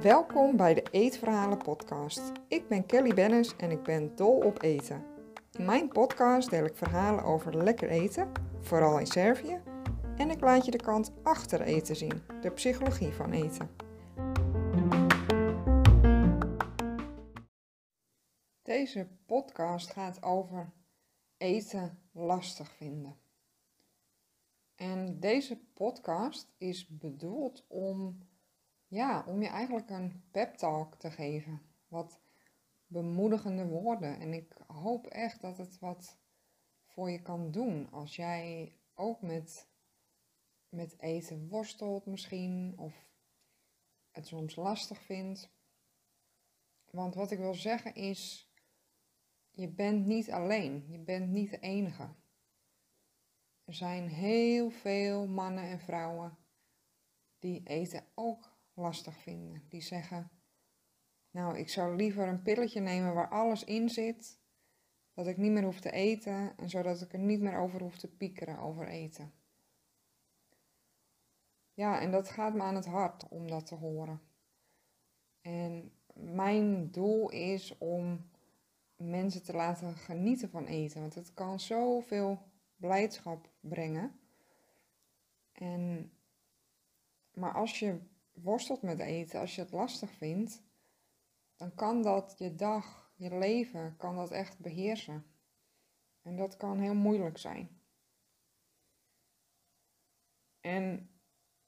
Welkom bij de Eetverhalen podcast. Ik ben Kelly Bennis en ik ben dol op eten. In mijn podcast deel ik verhalen over lekker eten, vooral in Servië, en ik laat je de kant achter eten zien, de psychologie van eten. Deze podcast gaat over eten lastig vinden. En deze podcast is bedoeld om, ja, om je eigenlijk een pep talk te geven. Wat bemoedigende woorden. En ik hoop echt dat het wat voor je kan doen. Als jij ook met, met eten worstelt misschien. Of het soms lastig vindt. Want wat ik wil zeggen is, je bent niet alleen. Je bent niet de enige. Er zijn heel veel mannen en vrouwen die eten ook lastig vinden. Die zeggen, nou, ik zou liever een pilletje nemen waar alles in zit, dat ik niet meer hoef te eten en zodat ik er niet meer over hoef te piekeren over eten. Ja, en dat gaat me aan het hart om dat te horen. En mijn doel is om mensen te laten genieten van eten, want het kan zoveel blijdschap brengen. En, maar als je worstelt met eten, als je het lastig vindt, dan kan dat je dag, je leven, kan dat echt beheersen. En dat kan heel moeilijk zijn. En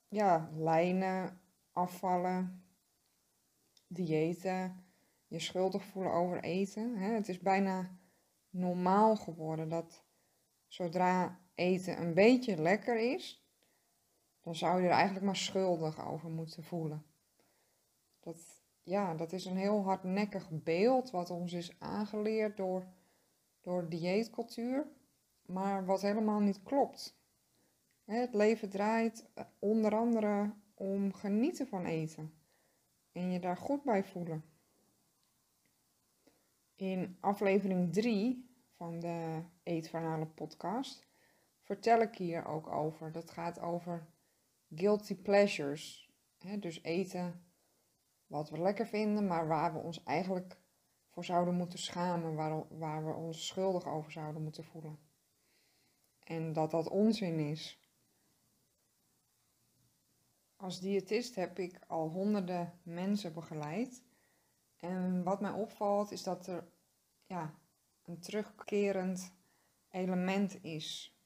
ja, lijnen, afvallen, diëten, je schuldig voelen over eten. Hè? Het is bijna normaal geworden dat zodra eten een beetje lekker is, dan zou je er eigenlijk maar schuldig over moeten voelen. Dat, ja, dat is een heel hardnekkig beeld wat ons is aangeleerd door, door dieetcultuur, maar wat helemaal niet klopt. Het leven draait onder andere om genieten van eten en je daar goed bij voelen. In aflevering 3 van de Eetverhalen podcast vertel ik hier ook over. Dat gaat over guilty pleasures. dus eten wat we lekker vinden, maar waar we ons eigenlijk voor zouden moeten schamen, waar, waar we ons schuldig over zouden moeten voelen. En dat dat onzin is. Als diëtist heb ik al honderden mensen begeleid. En wat mij opvalt is dat er ja, een terugkerend element is.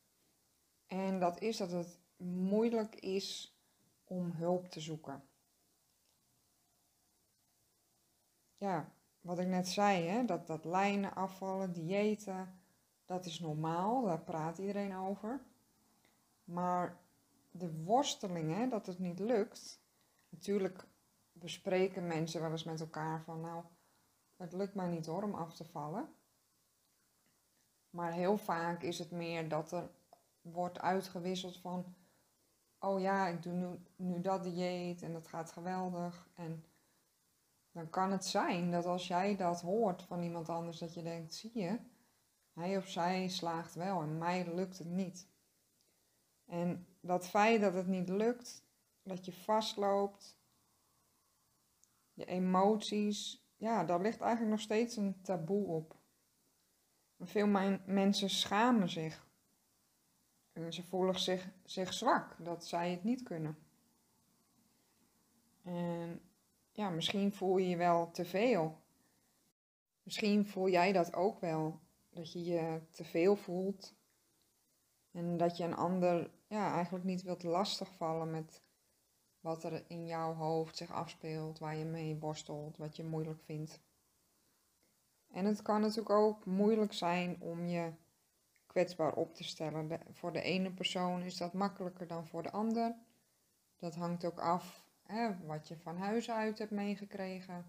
En dat is dat het moeilijk is om hulp te zoeken. Ja, wat ik net zei, hè, dat, dat lijnen afvallen, diëten, dat is normaal, daar praat iedereen over. Maar de worstelingen, dat het niet lukt, natuurlijk bespreken mensen wel eens met elkaar van nou, het lukt mij niet hoor om af te vallen. Maar heel vaak is het meer dat er wordt uitgewisseld van, oh ja, ik doe nu, nu dat dieet en dat gaat geweldig. En dan kan het zijn dat als jij dat hoort van iemand anders, dat je denkt, zie je, hij of zij slaagt wel en mij lukt het niet. En dat feit dat het niet lukt, dat je vastloopt, je emoties, ja, daar ligt eigenlijk nog steeds een taboe op. Veel mensen schamen zich. En ze voelen zich, zich zwak dat zij het niet kunnen. En ja, misschien voel je je wel te veel. Misschien voel jij dat ook wel. Dat je je te veel voelt. En dat je een ander ja, eigenlijk niet wilt lastigvallen met wat er in jouw hoofd zich afspeelt, waar je mee worstelt, wat je moeilijk vindt. En het kan natuurlijk ook moeilijk zijn om je kwetsbaar op te stellen. voor de ene persoon is dat makkelijker dan voor de ander. Dat hangt ook af hè, wat je van huis uit hebt meegekregen.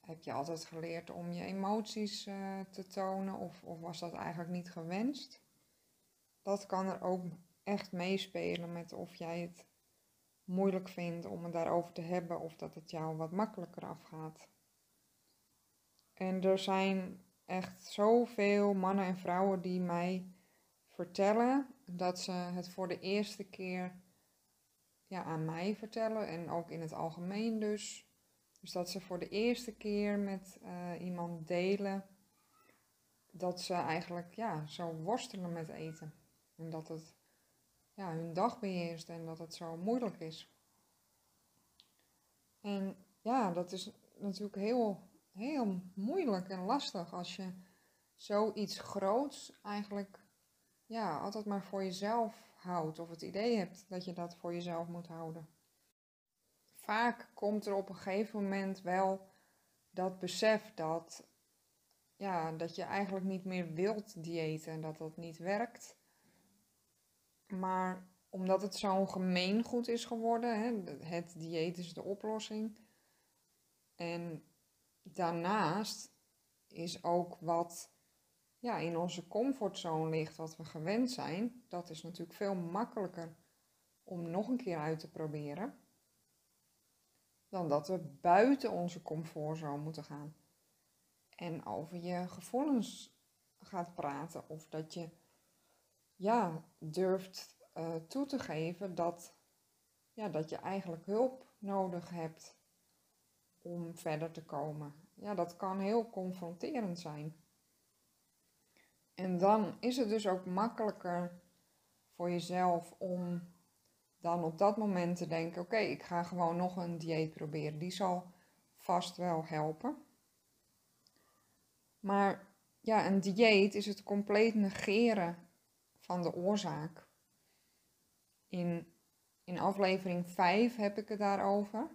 Heb je altijd geleerd om je emoties uh, te tonen of, of was dat eigenlijk niet gewenst? Dat kan er ook echt meespelen met of jij het moeilijk vindt om het daarover te hebben of dat het jou wat makkelijker afgaat. En er zijn echt zoveel mannen en vrouwen die mij vertellen dat ze het voor de eerste keer ja, aan mij vertellen en ook in het algemeen dus. Dus dat ze voor de eerste keer met uh, iemand delen dat ze eigenlijk ja, zo worstelen met eten. En dat het ja, hun dag beheerst en dat het zo moeilijk is. En ja, dat is natuurlijk heel, heel moeilijk en lastig als je zoiets groots eigenlijk ja, altijd maar voor jezelf houdt. Of het idee hebt dat je dat voor jezelf moet houden. Vaak komt er op een gegeven moment wel dat besef dat, ja, dat je eigenlijk niet meer wilt diëten en dat dat niet werkt. Maar omdat het zo'n gemeengoed is geworden, hè, het dieet is de oplossing. En daarnaast is ook wat ja, in onze comfortzone ligt, wat we gewend zijn, dat is natuurlijk veel makkelijker om nog een keer uit te proberen, dan dat we buiten onze comfortzone moeten gaan. En over je gevoelens gaat praten of dat je ja, durft uh, toe te geven dat, ja, dat je eigenlijk hulp nodig hebt om verder te komen. Ja, dat kan heel confronterend zijn. En dan is het dus ook makkelijker voor jezelf om dan op dat moment te denken: oké, ik ga gewoon nog een dieet proberen. Die zal vast wel helpen. Maar ja, een dieet is het compleet negeren van de oorzaak. In, in aflevering 5 heb ik het daarover.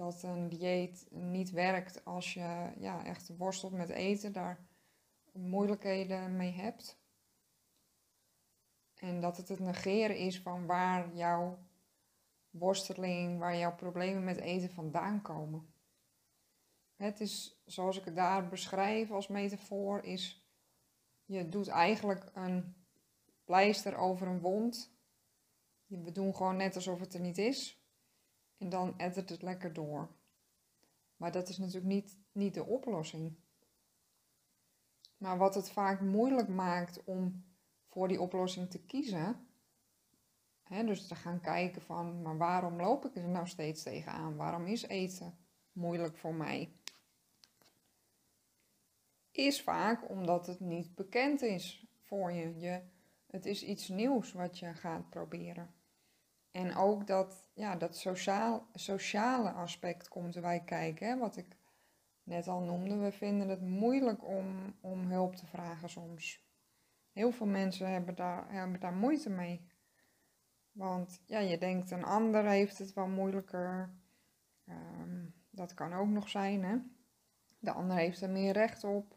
Dat een dieet niet werkt als je ja, echt worstelt met eten. Daar moeilijkheden mee hebt. En dat het het negeren is van waar jouw worsteling, waar jouw problemen met eten vandaan komen. Het is, zoals ik het daar beschrijf als metafoor, is je doet eigenlijk een pleister over een wond. We doen gewoon net alsof het er niet is. En dan ettert het lekker door. Maar dat is natuurlijk niet, niet de oplossing. Maar wat het vaak moeilijk maakt om voor die oplossing te kiezen, hè, dus te gaan kijken van, maar waarom loop ik er nou steeds tegenaan? Waarom is eten moeilijk voor mij? Is vaak omdat het niet bekend is voor je. je het is iets nieuws wat je gaat proberen. En ook dat, ja, dat sociaal, sociale aspect komt erbij kijken, hè, wat ik net al noemde, we vinden het moeilijk om, om hulp te vragen soms. Heel veel mensen hebben daar, hebben daar moeite mee. Want ja, je denkt een ander heeft het wel moeilijker. Ehm, dat kan ook nog zijn, hè. De ander heeft er meer recht op.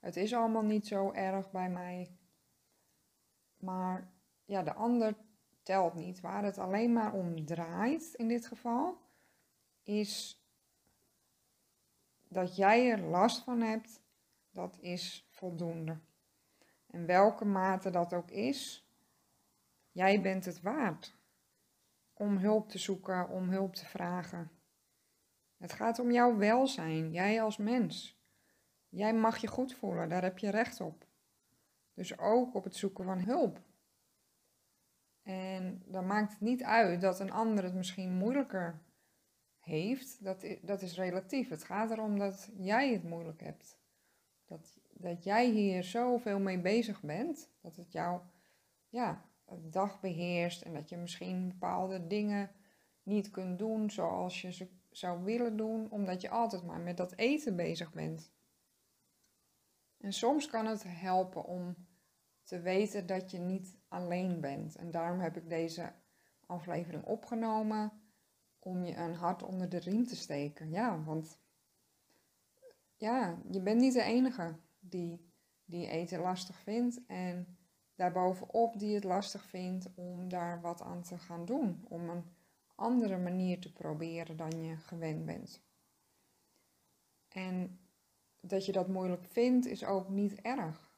Het is allemaal niet zo erg bij mij. Maar ja, de ander telt niet. Waar het alleen maar om draait in dit geval, is dat jij er last van hebt, dat is voldoende. En welke mate dat ook is, jij bent het waard om hulp te zoeken, om hulp te vragen. Het gaat om jouw welzijn, jij als mens. Jij mag je goed voelen, daar heb je recht op. Dus ook op het zoeken van hulp. En dan maakt het niet uit dat een ander het misschien moeilijker heeft, dat, dat is relatief. Het gaat erom dat jij het moeilijk hebt. Dat, dat jij hier zoveel mee bezig bent, dat het jou ja, dag beheerst en dat je misschien bepaalde dingen niet kunt doen zoals je ze zou willen doen, omdat je altijd maar met dat eten bezig bent. En soms kan het helpen om te weten dat je niet alleen bent. En daarom heb ik deze aflevering opgenomen om je een hart onder de riem te steken. Ja, want ja, je bent niet de enige die, die eten lastig vindt. En daarbovenop die het lastig vindt om daar wat aan te gaan doen. Om een andere manier te proberen dan je gewend bent. En dat je dat moeilijk vindt is ook niet erg.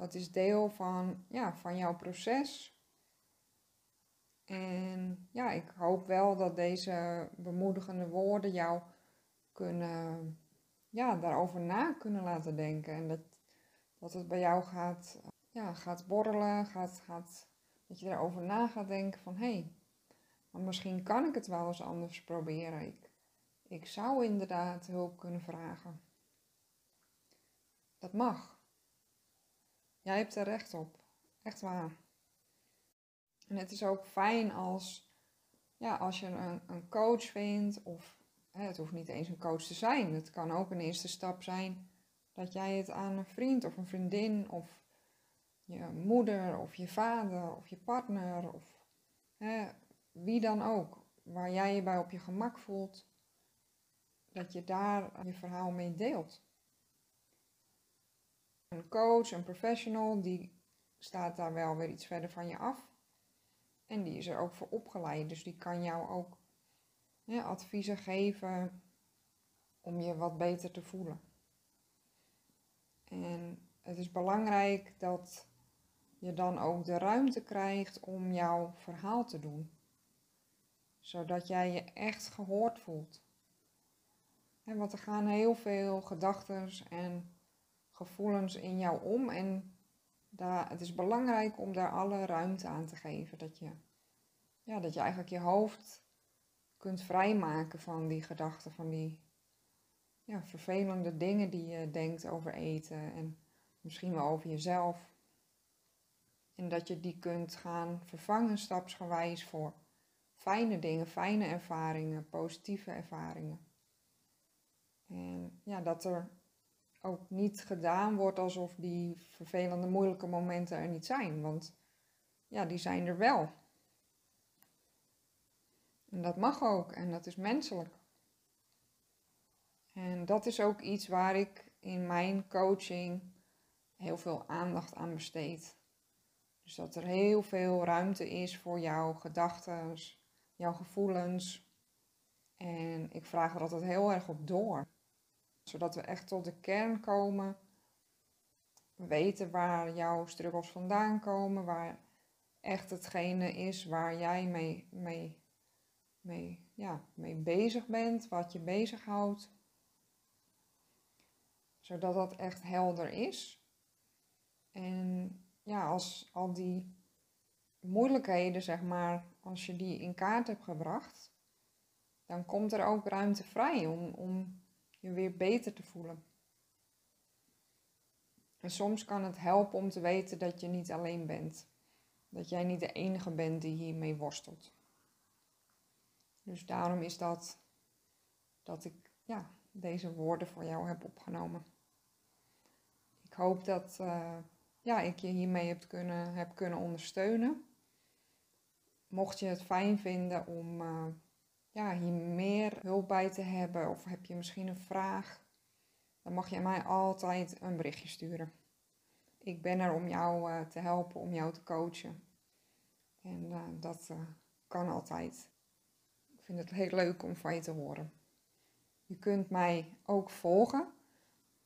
Dat is deel van, ja, van jouw proces. En ja, ik hoop wel dat deze bemoedigende woorden jou kunnen, ja, daarover na kunnen laten denken. En dat, dat het bij jou gaat, ja, gaat borrelen, gaat, gaat Dat je erover na gaat denken van hé, hey, misschien kan ik het wel eens anders proberen. Ik, ik zou inderdaad hulp kunnen vragen. Dat mag. Jij hebt er recht op. Echt waar. En het is ook fijn als, ja, als je een, een coach vindt, of hè, het hoeft niet eens een coach te zijn. Het kan ook een eerste stap zijn dat jij het aan een vriend of een vriendin of je moeder of je vader of je partner of hè, wie dan ook, waar jij je bij op je gemak voelt, dat je daar je verhaal mee deelt. Een coach, een professional, die staat daar wel weer iets verder van je af. En die is er ook voor opgeleid, dus die kan jou ook adviezen geven om je wat beter te voelen. En het is belangrijk dat je dan ook de ruimte krijgt om jouw verhaal te doen. Zodat jij je echt gehoord voelt. Want er gaan heel veel gedachten en gevoelens in jou om. En daar, het is belangrijk om daar alle ruimte aan te geven. Dat je, ja, dat je eigenlijk je hoofd kunt vrijmaken van die gedachten, van die ja, vervelende dingen die je denkt over eten en misschien wel over jezelf. En dat je die kunt gaan vervangen stapsgewijs voor fijne dingen, fijne ervaringen, positieve ervaringen. En ja, dat er ook niet gedaan wordt alsof die vervelende, moeilijke momenten er niet zijn. Want ja, die zijn er wel. En dat mag ook en dat is menselijk. En dat is ook iets waar ik in mijn coaching heel veel aandacht aan besteed. Dus dat er heel veel ruimte is voor jouw gedachten, jouw gevoelens. En ik vraag er altijd heel erg op door. Zodat we echt tot de kern komen. Weten waar jouw struggles vandaan komen. Waar echt hetgene is waar jij mee, mee, mee, ja, mee bezig bent. Wat je bezighoudt. Zodat dat echt helder is. En ja, als al die moeilijkheden, zeg maar, als je die in kaart hebt gebracht, dan komt er ook ruimte vrij om, om je weer beter te voelen. En soms kan het helpen om te weten dat je niet alleen bent. Dat jij niet de enige bent die hiermee worstelt. Dus daarom is dat dat ik ja, deze woorden voor jou heb opgenomen. Ik hoop dat, uh, ja, ik je hiermee heb kunnen, heb kunnen ondersteunen. Mocht je het fijn vinden om uh, ja, hier meer hulp bij te hebben of heb je misschien een vraag, dan mag je mij altijd een berichtje sturen. Ik ben er om jou uh, te helpen, om jou te coachen. En uh, dat kan altijd. Ik vind het heel leuk om van je te horen. Je kunt mij ook volgen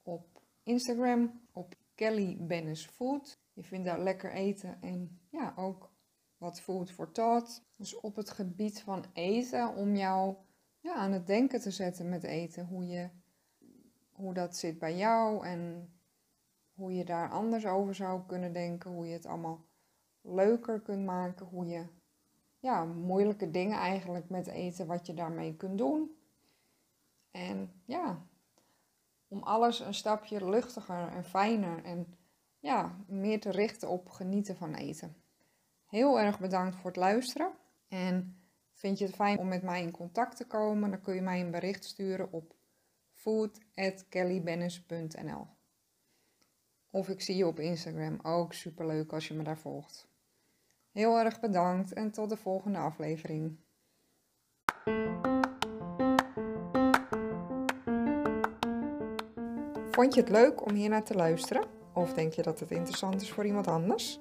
op Instagram, op Kelly Bennis Food. Je vindt daar lekker eten en ja, ook wat food for thought. Dus op het gebied van eten, om jou ja, aan het denken te zetten met eten. Hoe, je, hoe dat zit bij jou en hoe je daar anders over zou kunnen denken. Hoe je het allemaal leuker kunt maken. Hoe je ja, moeilijke dingen eigenlijk met eten, wat je daarmee kunt doen. En ja, om alles een stapje luchtiger en fijner en ja, meer te richten op genieten van eten. Heel erg bedankt voor het luisteren. En vind je het fijn om met mij in contact te komen, dan kun je mij een bericht sturen op food.kellybennis.nl Of ik zie je op Instagram, ook superleuk als je me daar volgt. Heel erg bedankt en tot de volgende aflevering. Vond je het leuk om hier naar te luisteren? Of denk je dat het interessant is voor iemand anders?